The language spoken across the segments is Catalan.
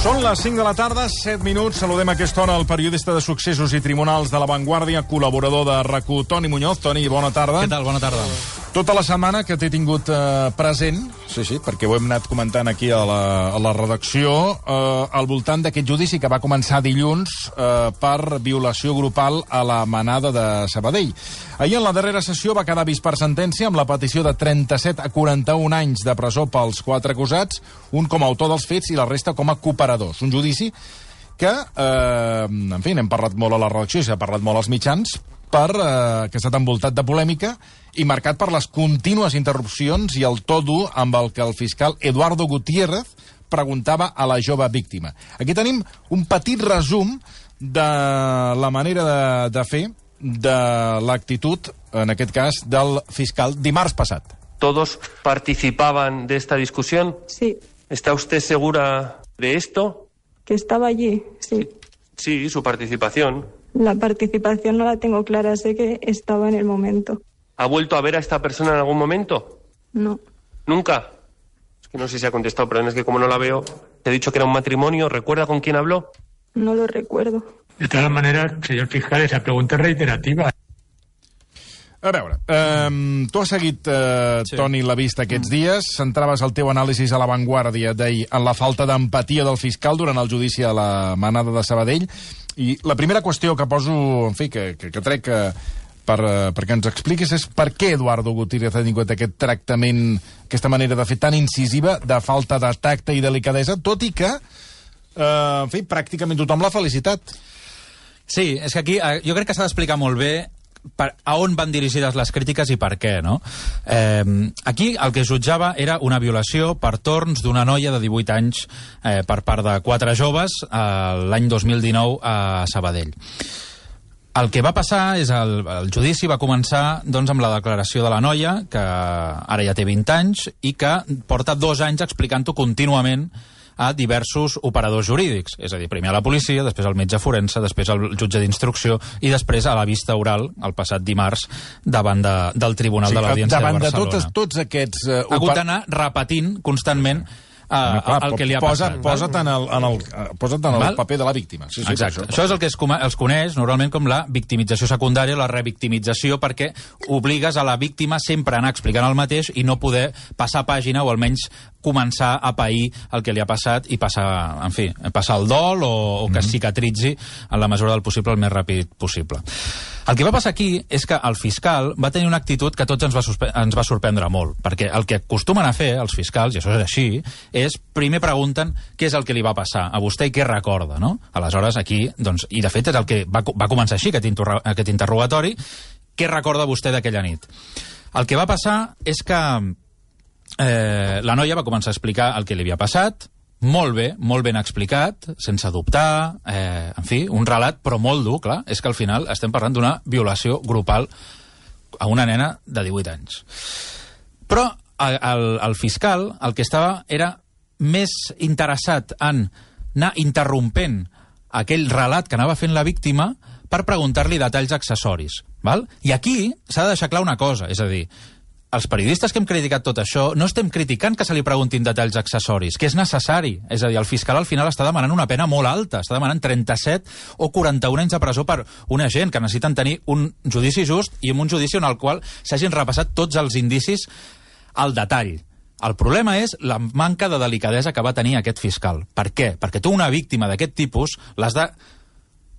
Són les 5 de la tarda, 7 minuts. Saludem a aquesta hora el periodista de successos i tribunals de la Vanguardia, col·laborador de rac Toni Muñoz. Toni, bona tarda. Què tal? Bona tarda. Tota la setmana que t'he tingut eh, present, sí, sí, perquè ho hem anat comentant aquí a la, a la redacció, eh, al voltant d'aquest judici que va començar dilluns eh, per violació grupal a la manada de Sabadell. Ahir en la darrera sessió va quedar vist per sentència amb la petició de 37 a 41 anys de presó pels quatre acusats, un com a autor dels fets i la resta com a cooperadors. Un judici que, eh, en fi, n'hem parlat molt a la redacció i s'ha parlat molt als mitjans, per, eh, que ha estat envoltat de polèmica i marcat per les contínues interrupcions i el to dur amb el que el fiscal Eduardo Gutiérrez preguntava a la jove víctima. Aquí tenim un petit resum de la manera de, de fer de l'actitud, en aquest cas, del fiscal dimarts passat. ¿Todos participaban de esta discusión? Sí, ¿Está usted segura de esto? que estaba allí, sí. Sí, su participación. La participación no la tengo clara, sé que estaba en el momento. ¿Ha vuelto a ver a esta persona en algún momento? No, ¿Nunca? Es que no sé si ha contestado, pero es que como no la veo, te he dicho que era un matrimonio. ¿Recuerda con quién habló? no lo recuerdo. De todas maneras, señor fiscal, esa pregunta es reiterativa. A veure, um, tu has seguit, uh, sí. Toni, la vista aquests dies. Centraves el teu anàlisi a l'avantguàrdia d'ahir en la falta d'empatia del fiscal durant el judici a la manada de Sabadell. I la primera qüestió que poso, en fi, que, que, que trec que, per, uh, perquè ens expliquis és per què Eduardo Gutiérrez ha tingut aquest tractament, aquesta manera de fer tan incisiva, de falta de tacte i delicadesa, tot i que, uh, en fi, pràcticament tothom l'ha felicitat. Sí, és que aquí eh, jo crec que s'ha d'explicar molt bé per, a on van dirigides les crítiques i per què, no? Eh, aquí el que jutjava era una violació per torns d'una noia de 18 anys eh, per part de quatre joves eh, l'any 2019 a Sabadell. El que va passar és el, el judici va començar doncs, amb la declaració de la noia, que ara ja té 20 anys, i que porta dos anys explicant-ho contínuament a diversos operadors jurídics. És a dir, primer a la policia, després al metge forense, després al jutge d'instrucció i després a la vista oral, el passat dimarts, davant de, del Tribunal de l'Audiència de davant de Barcelona. totes, tots aquests... Uh, Ha hagut d'anar repetint constantment uh, el que li ha posa, passat. Posa't en el, en el, posa't en el Val? paper de la víctima. Sí, sí, Exacte. per Això és el que es, els coneix normalment com la victimització secundària, la revictimització, perquè obligues a la víctima sempre a anar explicant el mateix i no poder passar pàgina o almenys començar a pair el que li ha passat i passar, en fi, passar el dol o, o que cicatritzi en la mesura del possible el més ràpid possible. El que va passar aquí és que el fiscal va tenir una actitud que a tots ens va, ens va sorprendre molt, perquè el que acostumen a fer els fiscals, i això és així, és primer pregunten què és el que li va passar a vostè i què recorda, no? Aleshores, aquí, doncs, i de fet és el que va, va començar així, aquest, aquest interrogatori, què recorda vostè d'aquella nit? El que va passar és que eh, la noia va començar a explicar el que li havia passat, molt bé, molt ben explicat, sense dubtar, eh, en fi, un relat, però molt dur, clar, és que al final estem parlant d'una violació grupal a una nena de 18 anys. Però el, el, el fiscal el que estava era més interessat en anar interrompent aquell relat que anava fent la víctima per preguntar-li detalls accessoris. Val? I aquí s'ha de deixar clar una cosa, és a dir, els periodistes que hem criticat tot això no estem criticant que se li preguntin detalls accessoris, que és necessari. És a dir, el fiscal al final està demanant una pena molt alta, està demanant 37 o 41 anys de presó per una gent que necessiten tenir un judici just i un judici en el qual s'hagin repassat tots els indicis al detall. El problema és la manca de delicadesa que va tenir aquest fiscal. Per què? Perquè tu una víctima d'aquest tipus l'has de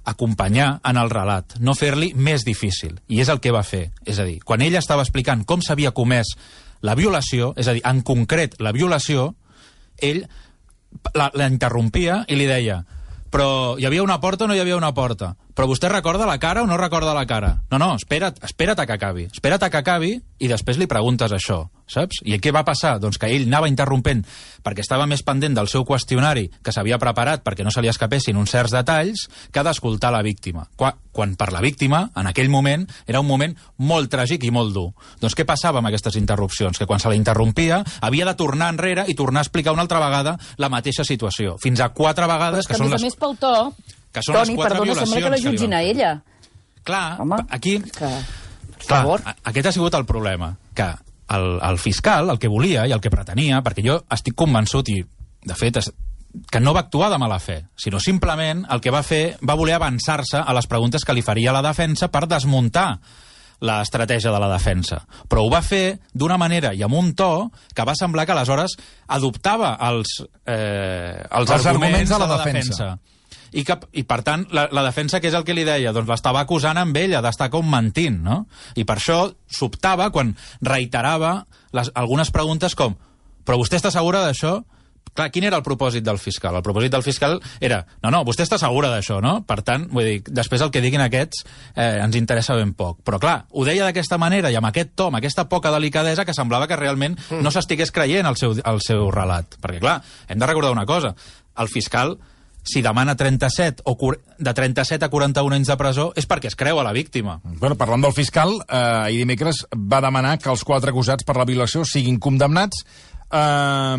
acompanyar en el relat, no fer-li més difícil. I és el que va fer. És a dir, quan ella estava explicant com s'havia comès la violació, és a dir, en concret la violació, ell la, la interrompia i li deia però hi havia una porta o no hi havia una porta? Però vostè recorda la cara o no recorda la cara? No, no, espera't, espera't a que acabi. Espera't a que acabi i després li preguntes això, saps? I què va passar? Doncs que ell anava interrompent perquè estava més pendent del seu qüestionari que s'havia preparat perquè no se li escapessin uns certs detalls que d'escoltar la víctima. Quan, quan per la víctima, en aquell moment, era un moment molt tràgic i molt dur. Doncs què passava amb aquestes interrupcions? Que quan se la interrompia havia de tornar enrere i tornar a explicar una altra vegada la mateixa situació. Fins a quatre Però vegades és que, que a són més a les... més, pel to... que són les Toni, quatre perdona, sembla que la violacions que li jutgin a ella. Clar, Home, aquí... Que... Per Clar, favor. a- aquest ha sigut el problema, que el, el fiscal el que volia i el que pretenia, perquè jo estic convençut i, de fet, es, que no va actuar de mala fe, sinó simplement el que va fer va voler avançar-se a les preguntes que li faria la defensa per desmuntar l'estratègia de la defensa. Però ho va fer d'una manera i amb un to que va semblar que aleshores adoptava els, eh, els, Els arguments de la de defensa. I, que, I, per tant, la, la defensa, que és el que li deia? Doncs l'estava acusant amb ella d'estar com mentint, no? I per això sobtava quan reiterava les, algunes preguntes com però vostè està segura d'això? Clar, quin era el propòsit del fiscal? El propòsit del fiscal era, no, no, vostè està segura d'això, no? Per tant, vull dir, després el que diguin aquests eh, ens interessa ben poc. Però clar, ho deia d'aquesta manera i amb aquest to, amb aquesta poca delicadesa que semblava que realment no s'estigués creient el seu, el seu relat. Perquè clar, hem de recordar una cosa, el fiscal si demana 37 o de 37 a 41 anys de presó és perquè es creu a la víctima. Bueno, parlant del fiscal, eh, ahir dimecres va demanar que els quatre acusats per la violació siguin condemnats eh,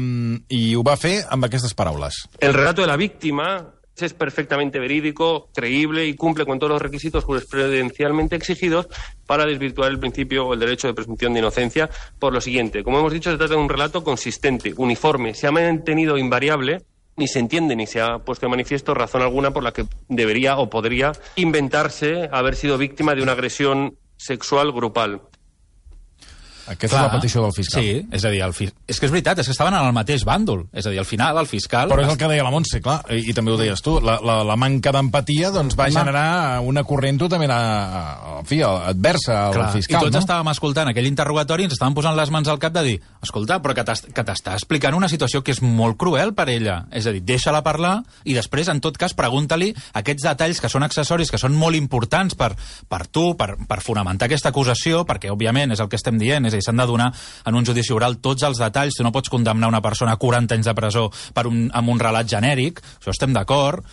i ho va fer amb aquestes paraules. El relato de la víctima es perfectamente verídico, creíble y cumple con todos los requisitos jurisprudencialmente exigidos para desvirtuar el principio o el derecho de presunción de inocencia por lo siguiente. Como hemos dicho, se trata de un relato consistente, uniforme, se ha mantenido invariable ni se entiende ni se ha puesto de manifiesto razón alguna por la que debería o podría inventarse haber sido víctima de una agresión sexual grupal. Aquesta és la petició del fiscal. Sí, és a dir, el fi... és que és veritat, és que estaven en el mateix bàndol. És a dir, al final, el fiscal... Però és el que deia la Montse, clar, i, i també ho deies tu, la, la, la manca d'empatia doncs, va generar una corrent totalment a, a, en fi, adversa al Clar, fiscal, I tots no? estàvem escoltant aquell interrogatori i ens estaven posant les mans al cap de dir escolta, però que t'està explicant una situació que és molt cruel per ella. És a dir, deixa-la parlar i després, en tot cas, pregunta-li aquests detalls que són accessoris, que són molt importants per, per tu, per, per fonamentar aquesta acusació, perquè, òbviament, és el que estem dient, és a dir, s'han de donar en un judici oral tots els detalls, tu no pots condemnar una persona a 40 anys de presó per un, amb un relat genèric, això estem d'acord,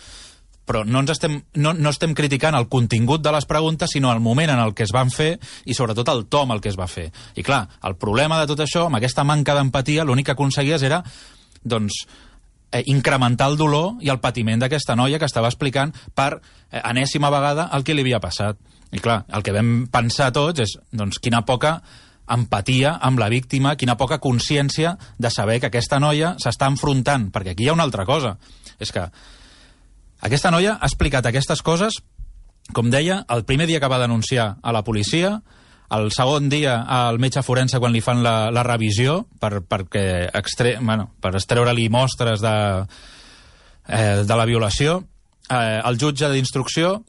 però no, ens estem, no, no estem criticant el contingut de les preguntes, sinó el moment en el que es van fer i sobretot el to amb el que es va fer. I clar, el problema de tot això, amb aquesta manca d'empatia, l'únic que aconseguies era, doncs, eh, incrementar el dolor i el patiment d'aquesta noia que estava explicant per eh, enèsima vegada el que li havia passat. I clar, el que vam pensar tots és, doncs, quina poca empatia amb la víctima, quina poca consciència de saber que aquesta noia s'està enfrontant, perquè aquí hi ha una altra cosa. És que aquesta noia ha explicat aquestes coses, com deia, el primer dia que va denunciar a la policia, el segon dia al metge forense quan li fan la, la revisió per, perquè extre, bueno, per extreure-li mostres de, eh, de la violació, eh, el jutge d'instrucció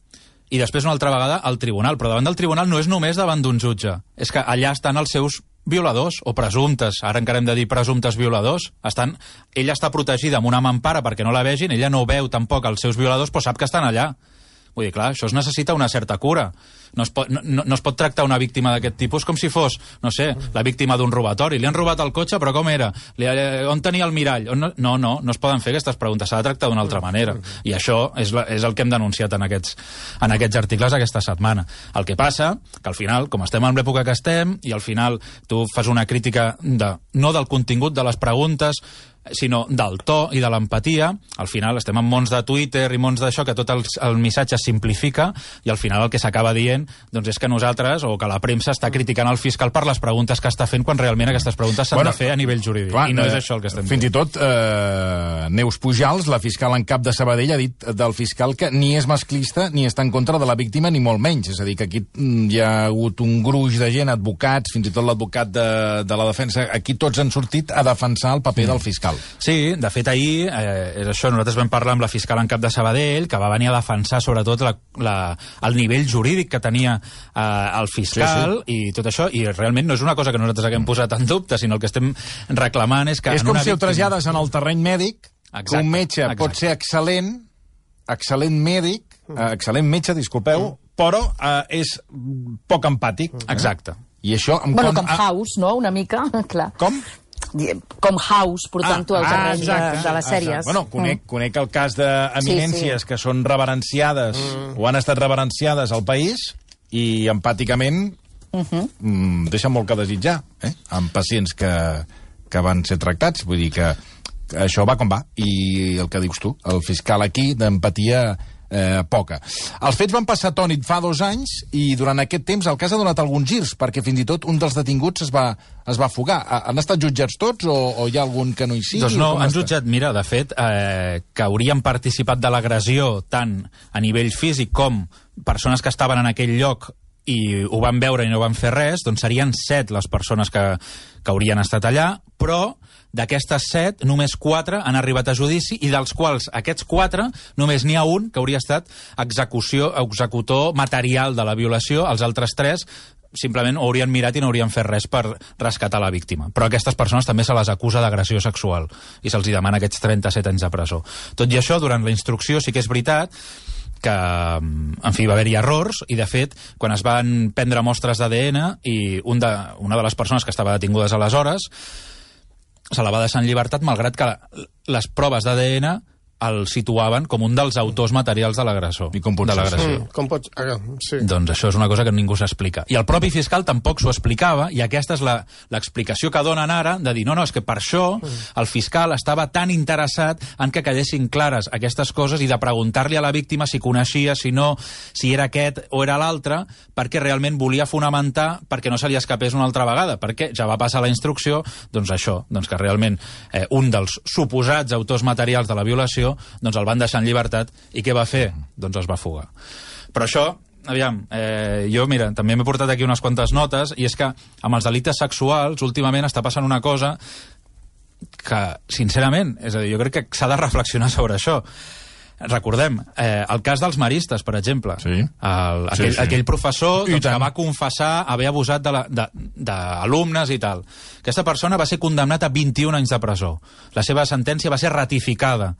i després una altra vegada al tribunal. Però davant del tribunal no és només davant d'un jutge, és que allà estan els seus violadors o presumptes, ara encara hem de dir presumptes violadors, estan, ella està protegida amb una mampara perquè no la vegin, ella no veu tampoc els seus violadors, però sap que estan allà. Vull dir, clar, això es necessita una certa cura. No es pot, no, no es pot tractar una víctima d'aquest tipus com si fos, no sé, la víctima d'un robatori. Li han robat el cotxe, però com era? Li, eh, on tenia el mirall? On no, no, no, no es poden fer aquestes preguntes, s'ha de tractar d'una altra manera. I això és, la, és el que hem denunciat en aquests, en aquests articles aquesta setmana. El que passa, que al final, com estem en l'època que estem, i al final tu fas una crítica de, no del contingut de les preguntes, sinó del to i de l'empatia. Al final estem en mons de Twitter i mons d'això que tot el, el missatge es simplifica i al final el que s'acaba dient doncs és que nosaltres o que la premsa està criticant el fiscal per les preguntes que està fent quan realment aquestes preguntes s'han Bueno, de fer a nivell jurídic. I no és això el que estem Fins dient. i tot eh, Neus Pujals, la fiscal en cap de Sabadell, ha dit del fiscal que ni és masclista ni està en contra de la víctima, ni molt menys. És a dir, que aquí mm, hi ha hagut un gruix de gent, advocats, fins i tot l'advocat de, de la defensa, aquí tots han sortit a defensar el paper del fiscal. Sí, de fet ahir, eh, és això, nosaltres vam parlar amb la fiscal en cap de Sabadell, que va venir a defensar sobretot la, la, el nivell jurídic que tenia eh, el fiscal sí, sí. i tot això, i realment no és una cosa que nosaltres haguem posat en dubte, sinó el que estem reclamant és que... és en com una si ho víctima- trasllades en el terreny mèdic, que Exacte, un metge exacte. pot ser excel·lent, excel·lent mèdic, eh, excel·lent metge, disculpeu, però eh, és poc empàtic. Exacte. I això... Em Bueno, con- com ah, House, no?, una mica, clar. Com? Com House, portant-ho al terreny de, de les sèries. Exacte. Bueno, conec, conec el cas d'eminències Sí, sí. que són reverenciades mm. o han estat reverenciades al país i empàticament uh -huh. mm, deixen molt que desitjar, eh? amb pacients que, que van ser tractats. Vull dir que, que això va com va. I el que dius tu, el fiscal aquí d'empatia eh, poca. Els fets van passar tònit fa dos anys i durant aquest temps el cas ha donat alguns girs, perquè fins i tot un dels detinguts es va, es va fugar. Ha- Han estat jutjats tots o, o hi ha algun que no hi sigui? Doncs no, han està? jutjat, mira, de fet, eh, que haurien participat de l'agressió tant a nivell físic com persones que estaven en aquell lloc i ho van veure i no van fer res, doncs serien set les persones que, que haurien estat allà, però d'aquestes set, només quatre han arribat a judici i dels quals aquests quatre només n'hi ha un que hauria estat execució, executor material de la violació, els altres tres simplement ho haurien mirat i no haurien fet res per rescatar la víctima. Però aquestes persones també se les acusa d'agressió sexual i se'ls demana aquests 37 anys de presó. Tot i això, durant la instrucció sí que és veritat que, en fi, va haver-hi errors i, de fet, quan es van prendre mostres d'ADN i un de, una de les persones que estava detingudes aleshores se la va deixar en llibertat, malgrat que les proves d'ADN el situaven com un dels autors materials de l'agressor. I com pot de ser l'agressió. Mm, com pots... Ah, sí. Doncs això és una cosa que ningú s'explica. I el propi fiscal tampoc s'ho explicava, i aquesta és la- l'explicació que donen ara, de dir, no, no, és que per això el fiscal estava tan interessat en que quedessin clares aquestes coses i de preguntar-li a la víctima si coneixia, si no, si era aquest o era l'altre, perquè realment volia fonamentar perquè no se li escapés una altra vegada, perquè ja va passar la instrucció, doncs això, doncs que realment eh, un dels suposats autors materials de la violació doncs el van deixar en llibertat i què va fer? Doncs es va fugar. Però això, aviam, eh, jo, mira, també m'he portat aquí unes quantes notes, i és que amb els delictes sexuals últimament està passant una cosa que, sincerament, és a dir, jo crec que s'ha de reflexionar sobre això. Recordem, eh, el cas dels maristes, per exemple. Sí. El, Sí, aquell, sí. aquell professor doncs, que va confessar haver abusat d'alumnes i tal. Aquesta persona va ser condemnat a 21 anys de presó. La seva sentència va ser ratificada.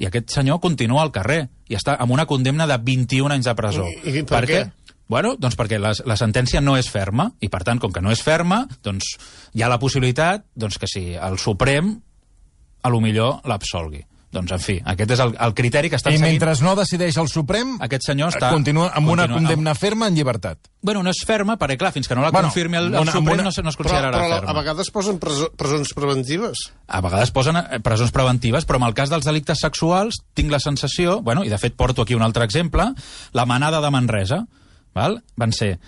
I aquest senyor continua al carrer i està amb una condemna de 21 anys de presó. I- i per què? Bueno, doncs perquè la, la sentència no és ferma, i per tant, com que no és ferma, doncs hi ha la possibilitat doncs, que si el Suprem a lo millor l'absolgui. Doncs, en fi, aquest és el, el criteri que estan I seguint. mentre no decideix el Suprem, Aquest senyor està... continua amb una continua condemna ferma en llibertat. Bueno, no és ferma, perquè, clar, fins que no la Bueno, confirmi el, el amb una- amb Suprem una- no, se- no es Però, considerarà però ferma. a vegades posen preso, presons preventives. a vegades posen eh, presons preventives, però en el cas dels delictes sexuals tinc la sensació, bueno, i de fet porto aquí un altre exemple, la manada de Manresa, val? van ser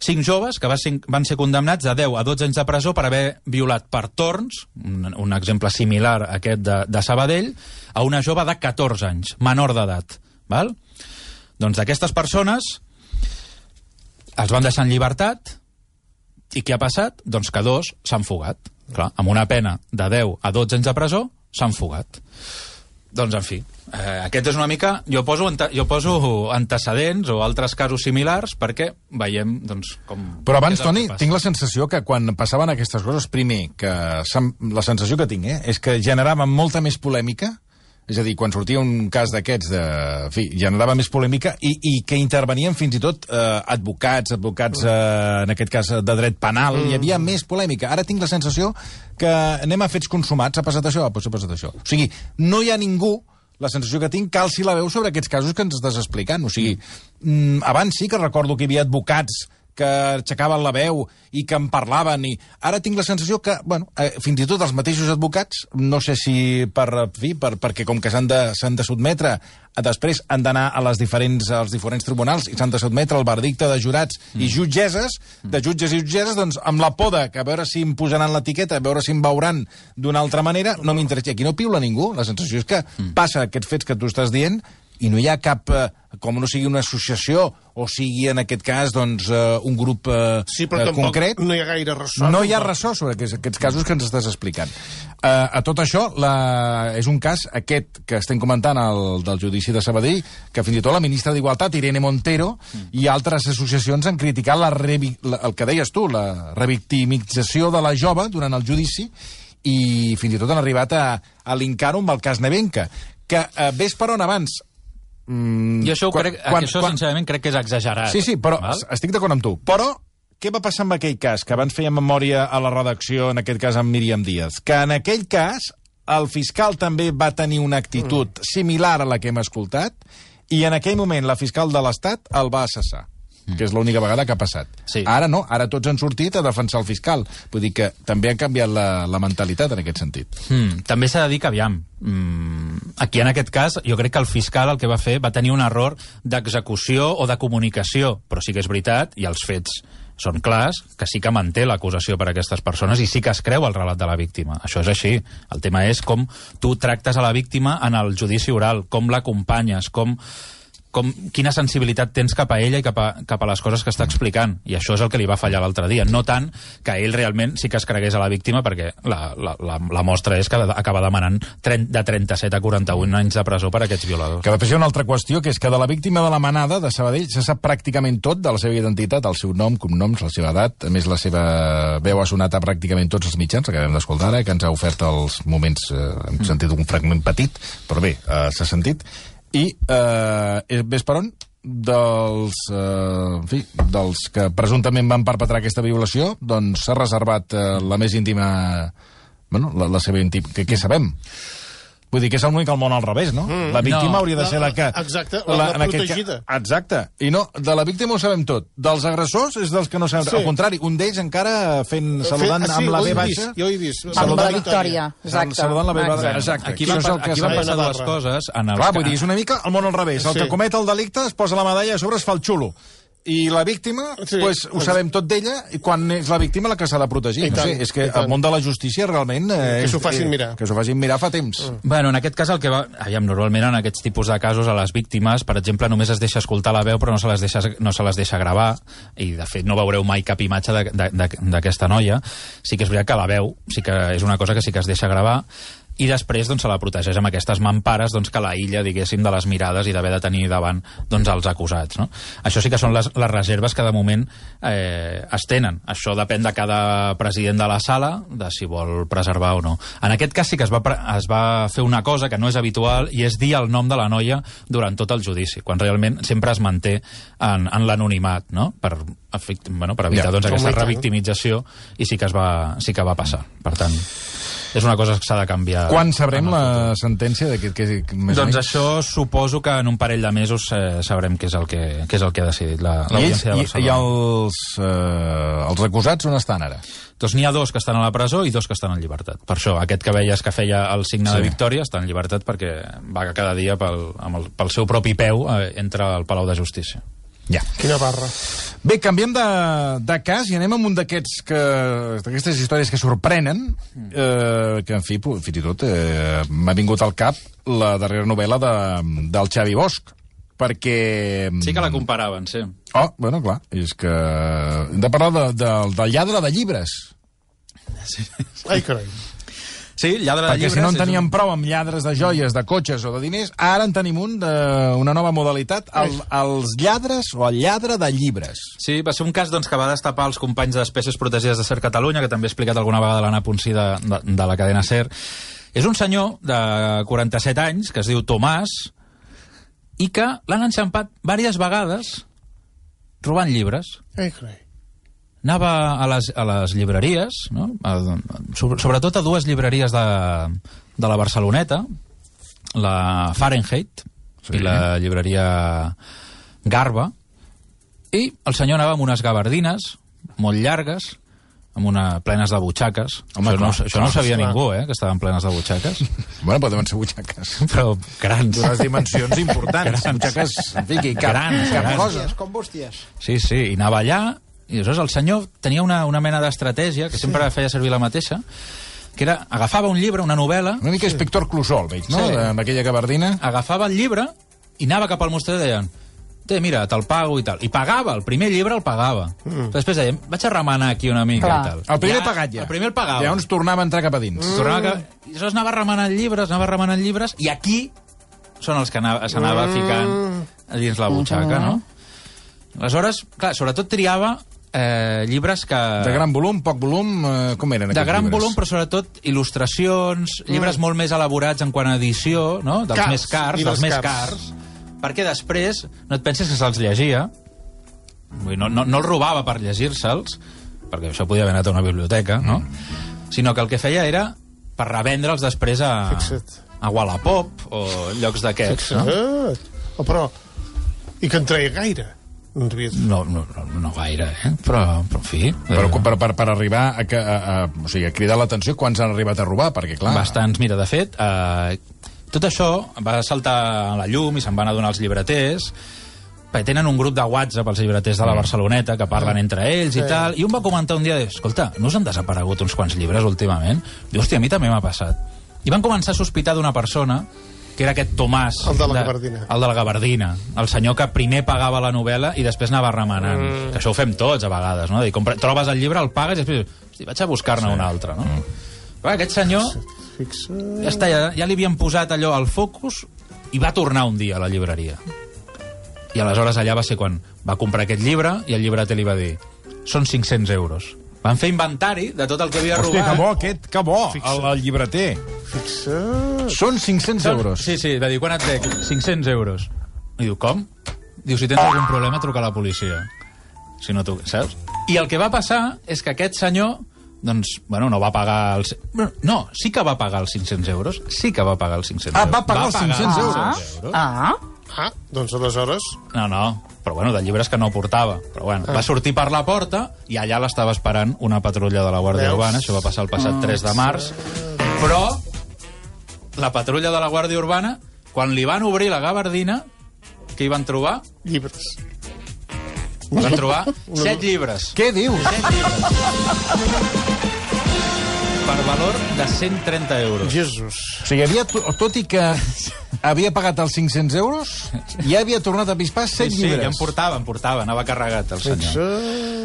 cinc joves que van ser condemnats de 10 a 12 anys de presó per haver violat per torns, un, un exemple similar a aquest de, de Sabadell, a una jove de 14 anys, menor d'edat. val? Doncs d'aquestes persones els van deixar en llibertat i què ha passat? Doncs que dos s'han fugat. Clar, amb una pena de 10 a 12 anys de presó, s'han fugat. Doncs, en fi, eh, aquest és una mica... Jo poso, jo poso antecedents o altres casos similars perquè veiem, doncs, com... Però abans, Toni, tinc la sensació que quan passaven aquestes coses, primer, que la sensació que tinc, eh, és que generaven molta més polèmica, és a dir, quan sortia un cas d'aquests, de, en fi, generava més polèmica i, i que intervenien fins i tot eh, advocats, advocats, eh, en aquest cas, de dret penal, mm. hi havia més polèmica. Ara tinc la sensació que anem a fets consumats, ha passat això, ha passat això. O sigui, no hi ha ningú la sensació que tinc, cal si la veu sobre aquests casos que ens estàs explicant. O sigui, mm, abans sí que recordo que hi havia advocats que aixecaven la veu i que en parlaven i ara tinc la sensació que, bueno, eh, fins i tot els mateixos advocats, no sé si per, fi, per, perquè com que s'han de, de sotmetre, eh, després han d'anar a les diferents, als diferents tribunals i s'han de sotmetre al verdicte de jurats mm. i jutgeses, de jutges i jutgeses, doncs amb la por de que a veure si em posaran l'etiqueta, a veure si em veuran d'una altra manera, no m'interessa. Aquí no piula ningú. La sensació és que mm. passa aquests fets que tu estàs dient i no hi ha cap, eh, com no sigui una associació o sigui en aquest cas doncs, eh, un grup eh, Sí, però eh, tampoc concret, no hi ha gaire ressò. no hi ha ressò sobre aquests, aquests casos que ens estàs explicant. Uh, a tot això, la, és un cas, aquest que estem comentant, el del judici de Sabadell, que fins i tot la ministra d'Igualtat, Irene Montero, mm. i altres associacions han criticat la, revi, la, el que deies tu, la revictimització de la jove durant el judici, i fins i tot han arribat a, a linkar-ho amb el cas Nevenca, que uh, ves per on abans... Mm, Jo això, quan- crec, quan- això quan- sincerament, crec que és exagerat. Sí, sí, però Val? estic d'acord amb tu. Però què va passar amb aquell cas, que abans feia memòria a la redacció, en aquest cas amb Míriam Díaz? Que en aquell cas el fiscal també va tenir una actitud mm. similar a la que hem escoltat i en aquell moment la fiscal de l'Estat el va cessar que és l'única vegada que ha passat. Sí. Ara no, ara tots han sortit a defensar el fiscal. Vull dir que també han canviat la, la mentalitat en aquest sentit. Mm, també s'ha de dir que, aviam, mm, Aquí, en aquest cas, jo crec que el fiscal el que va fer va tenir un error d'execució o de comunicació, però sí que és veritat, i els fets són clars, que sí que manté l'acusació per a aquestes persones i sí que es creu el relat de la víctima. Això és així. El tema és com tu tractes a la víctima en el judici oral, com l'acompanyes, com com, quina sensibilitat tens cap a ella i cap a, cap a les coses que està explicant. I això és el que li va fallar l'altre dia. No tant que ell realment sí que es cregués a la víctima, perquè la, la, la, la mostra és que acaba demanant 30, de 37 a 41 anys de presó per aquests violadors. Que després hi ha una altra qüestió, que és que de la víctima de la manada de Sabadell se sap pràcticament tot de la seva identitat, el seu nom, cognoms, la seva edat, a més la seva veu ha sonat a pràcticament tots els mitjans, que acabem d'escoltar ara, que ens ha ofert els moments, eh, hem sentit un fragment petit, però bé, eh, s'ha sentit, i eh, ves per on dels, eh, en fi, dels que presumptament van perpetrar aquesta violació, doncs s'ha reservat eh, la més íntima... Bueno, la, la seva íntima... Què, què sabem? Vull dir que és l'únic al món al revés, no? Mm, la víctima no. hauria de ser la que... Exacte, la- la aquest protegida. Ca... Exacte. I no, de la víctima ho sabem tot. Dels agressors és dels que no sabem... Sí. Al contrari, un d'ells encara fent, saludant Ah, sí, amb la B baixa... vist, jo he vist. Amb la Victòria, exacte. Saludant la B baixa, Exacte. exacte. Aquí Això és el que aquí van passar dues Navarra. coses. En els Clar, vull dir, és una mica el món al revés. El Sí. que comet el delicte es posa la medalla a sobre, es fa el xulo. I la víctima, Sí. pues, ho sabem tot d'ella, i quan és la víctima la que s'ha de protegir. I No tant, sé, és que el món de la justícia realment... Eh, Que s'ho facin eh, mirar. Que s'ho facin mirar fa temps. Bueno, en aquest cas el que va... Aviam, normalment en aquests tipus de casos a les víctimes, per exemple, només es deixa escoltar la veu però no se les deixa, no se les deixa gravar i de fet no veureu mai cap imatge d'aquesta noia. Sí que és veritat que la veu sí que és una cosa que sí que es deixa gravar i després doncs, se la protegeix amb aquestes mampares doncs, que la illa, diguéssim, de les mirades i d'haver de tenir davant doncs, els acusats. No? Això sí que són les, les reserves que de moment eh, es tenen. Això depèn de cada president de la sala, de si vol preservar o no. En aquest cas sí que es va, es va fer una cosa que no és habitual i és dir el nom de la noia durant tot el judici, quan realment sempre es manté en, en l'anonimat, no? per, bueno, per evitar Ja, doncs, aquesta tant. revictimització i sí que, es va, sí que va passar. Per tant, és una cosa que s'ha de canviar. Quan sabrem el futur. la sentència d'aquest que, més o Doncs menys? això suposo que en un parell de mesos eh, sabrem què és el que, què és el que ha decidit la- I, ells, l'Audiència de i, Barcelona. i els, eh, els acusats on estan ara? Doncs n'hi ha dos que estan a la presó i dos que estan en llibertat. Per això, aquest que veies que feia el signe Sí. de victòria està en llibertat perquè va cada dia pel, amb el, pel seu propi peu eh, entra al Palau de Justícia. Ja. Quina barra. Bé, canviem de, de cas i anem amb un d'aquests que d'aquestes històries que sorprenen, eh, que, en fi, fins i tot eh, m'ha vingut al cap la darrera novel·la de, del Xavi Bosch, perquè... Sí que la comparaven, sí. Oh, bueno, clar, és que... Hem de parlar de, de, del lladre de llibres, Ai, carai. Sí, lladre de perquè llibres... si no en teníem un- prou amb lladres de joies, de cotxes o de diners, ara en tenim un de, una nova modalitat, el, els lladres o el lladre de llibres. Sí, va ser un cas doncs, que va destapar els companys d'Espècies Protegides de Ser Catalunya, que també he explicat alguna vegada l'Anna Ponsí de, de, de la cadena Ser. És un senyor de 47 anys, que es diu Tomàs, i que l'han enxampat diverses vegades robant llibres. Ai, carai. Anava a les, a les llibreries, no? a, sobre- sobretot a dues llibreries de, de la Barceloneta, la Fahrenheit Sí. i la llibreria Garba, i el senyor anava amb unes gabardines molt llargues, amb una, plenes de butxaques. Home, això no, clar, això no ho sabia clar. ningú, eh, que estaven plenes de butxaques. Bueno, poden ser butxaques. Però grans. D'unes dimensions importants. Butxaques, en fi, cap, Grans, cap grans. cosa. Com bústies. Sí, sí, i anava allà, i aleshores el senyor tenia una, una mena d'estratègia, que sempre feia servir la mateixa, que era, agafava un llibre, una novel·la, Una mica inspector Clusol, veig, no? Sí. Sí. Amb aquella gabardina. agafava el llibre i anava cap al mostrador i deien té, mira, te'l pago i tal. I pagava, el primer llibre el pagava. Mm. Després deien, vaig a remenar aquí una mica Clar. i tal. El primer ja, pagat ja. El primer el pagava. Llavors tornava a entrar cap a dins. Mm. Tornava que... I aleshores anava remenant llibres, anava remenant llibres, i aquí són els que anava- s'anava Mm. ficant dins la butxaca, no? Aleshores, clar, sobretot triava eh, llibres que... De gran volum, poc volum, eh, com eren de gran llibres? volum, però sobretot il·lustracions, llibres molt més elaborats en quant a edició, no? dels Cars, més cars, dels més cars. cars, perquè després no et penses que se'ls llegia, Vull dir, no, no, no els robava per llegir-se'ls, perquè això podia haver anat a una biblioteca, no? sinó que el que feia era per revendre'ls després a, Fixa't. a Wallapop o llocs d'aquests. No? Oh, però... I que en treia gaire. No. No, no, no, gaire, eh? però, però en fi... Però eh, per, per, per arribar a, que- a, a, o sigui, a cridar l'atenció, quants han arribat a robar? Perquè, clar... Bastants. Mira, de fet, eh, Tot això va saltar a la llum i se'n van adonar els llibreters, perquè tenen un grup de WhatsApp els llibreters de la Barceloneta que parlen entre ells i tal, i un va comentar un dia, escolta, no us han desaparegut uns quants llibres últimament? Diu, hòstia, a mi també m'ha passat. I van començar a sospitar d'una persona que era aquest Tomàs... El de la Gabardina. El de la Gabardina. El senyor que primer pagava la novel·la i després anava remenant. Mm. Que això ho fem tots, a vegades, no? De dir, compra, trobes el llibre, el pagues i després... Hosti, vaig a buscar-ne sí. un altre, no? Mm. Però aquest senyor... Fixa... Ja està, ja, ja li havien posat allò al focus i va tornar un dia a la llibreria. I aleshores allà va ser quan va comprar aquest llibre i el llibreter li va dir són 500 euros. Van fer inventari de tot el que havia Hòstia, robat. que bo, aquest, que bo, el, el llibreter. Fixa... Són 500 euros. Sí, sí, va dir, quan et dec? 500 euros. I diu, com? Diu, si tens algun problema, truca a la policia. Si no tu, saps? I el que va passar és que aquest senyor doncs, bueno, no va pagar els... No, sí que va pagar els 500 euros. Sí que va pagar els 500 Ah, euros. va pagar els 500 euros. euros. Ah, Ah, doncs aleshores... No, no, però bueno, de llibres que no portava. Però bueno, Ah. va sortir per la porta i allà l'estava esperant una patrulla de la Guàrdia Veus? Urbana, això va passar el passat 3 de març, però la patrulla de la Guàrdia Urbana, quan li van obrir la gabardina, què hi van trobar? Llibres. Van trobar set llibres. Què dius? Set llibres. Per valor de 130 euros. Jesús. O sigui, havia, to- tot i que havia pagat els 500 euros, ja havia tornat a pispar 7 Sí, sí, ja llibres. em portava, em portava, anava carregat el senyor. Fixa...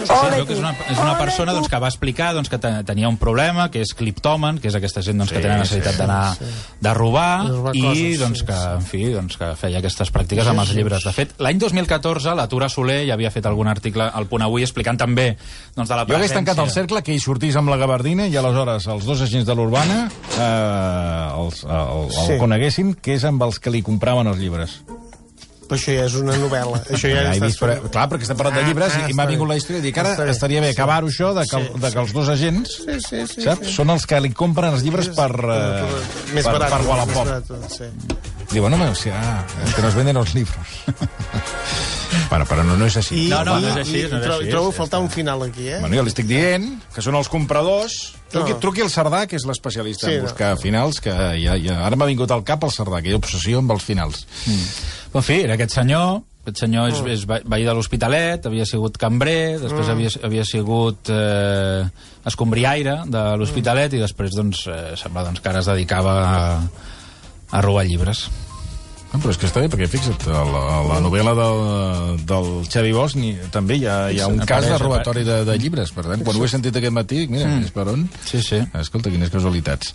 Sí, sí, veu que és una, és una persona doncs, que va explicar doncs, que te- tenia un problema, que és cliptomen, que és aquesta gent doncs, que tenen necessitat d'anar de robar, De robar i coses, doncs, sí, que, en fi, doncs, que feia aquestes pràctiques amb els llibres. De fet, l'any 2014, la Tura Soler ja havia fet algun article al Punt Avui explicant també doncs, de la Jo hagués presència... tancat el cercle que hi sortís amb la gabardina i aleshores els dos agents de l'Urbana eh, els, el, el Sí. coneguessin, que és amb els que li compraven els llibres. Però això ja és una novel·la. Això ja, Ja he vist, però, clar, perquè estem parlant de Ah, llibres ah, i, i m'ha vingut la història de dir que ara Està bé. estaria bé Sí. acabar-ho això de que, el, Sí, de que els dos agents Sí, sí, sí. saps? sí. són els que li compren els llibres per, eh, Més per, barat. per Wallapop. barat, sí. Diu, bueno, o sea, ah, que nos venden los libros. bueno, però no, no és així. I, No, no, no és així, i, no és trobo, així, trobo és- faltar un final aquí, eh? Bueno, jo li estic dient que són els compradors. Truqui, No. truqui al Cerdà, que és l'especialista Sí, en no. buscar finals, que ja, ja, ara m'ha vingut al cap el Cerdà, que hi ha obsessió amb els finals. En fi, era aquest senyor, aquest senyor és, és ve- veí de l'Hospitalet, havia sigut cambrer, després havia, havia sigut eh, escombriaire de l'Hospitalet i després, doncs, eh, sembla doncs, que ara es dedicava a, a robar llibres. No, però és que està bé, perquè fixa't, a la, a la novel·la del, del Xavi Bosch ni, també hi ha, hi ha un cas de Apareix, robatori de, de llibres. Per tant, quan ho he sentit aquest matí, dic, mira, és per on? Sí, sí. Escolta, quines casualitats.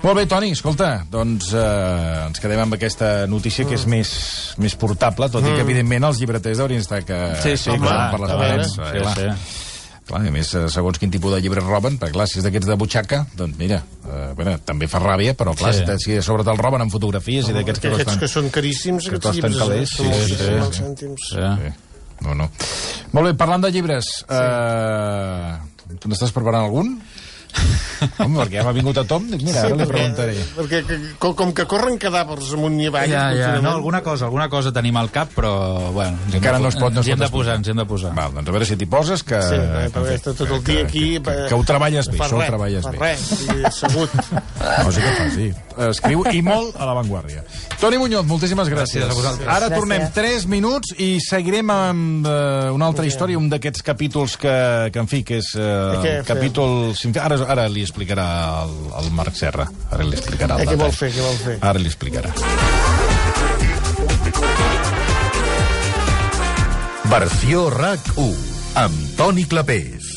Molt bé, Toni, escolta, doncs eh, ens quedem amb aquesta notícia que és més, més portable, tot i que, evidentment, els llibreters haurien d'estar que... Sí, sí, clar, per les parets. sí, eh, clar. sí. Clar, i a més, eh, segons quin tipus de llibres roben, perquè clar, si és d'aquests de butxaca, doncs mira, eh, bueno, també fa ràbia, però clar, Sí. si, sobre te'l roben amb fotografies i d'aquests que costen... que són caríssims, que aquests llibres, calés, eh? sí, Són sí, sí. moltíssims cèntims. Sí. Sí. No, no. Molt bé, parlant de llibres, eh, tu n'estàs preparant algun? Home, perquè ja m'ha vingut a Tom, dic, mira, ara li preguntaré. Perquè que, com, que corren cadàvers amunt i avall... Ja, ja, no, alguna cosa, alguna cosa tenim al cap, però, bueno... Encara no es pot, no es ens hi hem pot de posar, ens hi hem de posar. Val, doncs a veure si t'hi poses, que... Sí, que, perquè està tot el dia aquí... Que, que, que ho treballes bé, això ho treballes bé. res, i assegut. Cosa que fa, sí. Escriu i molt a l'avantguàrdia. Toni Muñoz, moltíssimes gràcies. Gràcies a vosaltres. Ara Gràcies. tornem 3 minuts i seguirem amb eh, una altra història, un d'aquests capítols que, que, en fi, que és eh, el capítol... Ara, ara li explicarà el, el Marc Serra. Ara li explicarà el Eh, què vol fer, què vol fer? Ara li explicarà. Versió RAC 1 amb Toni Clapés.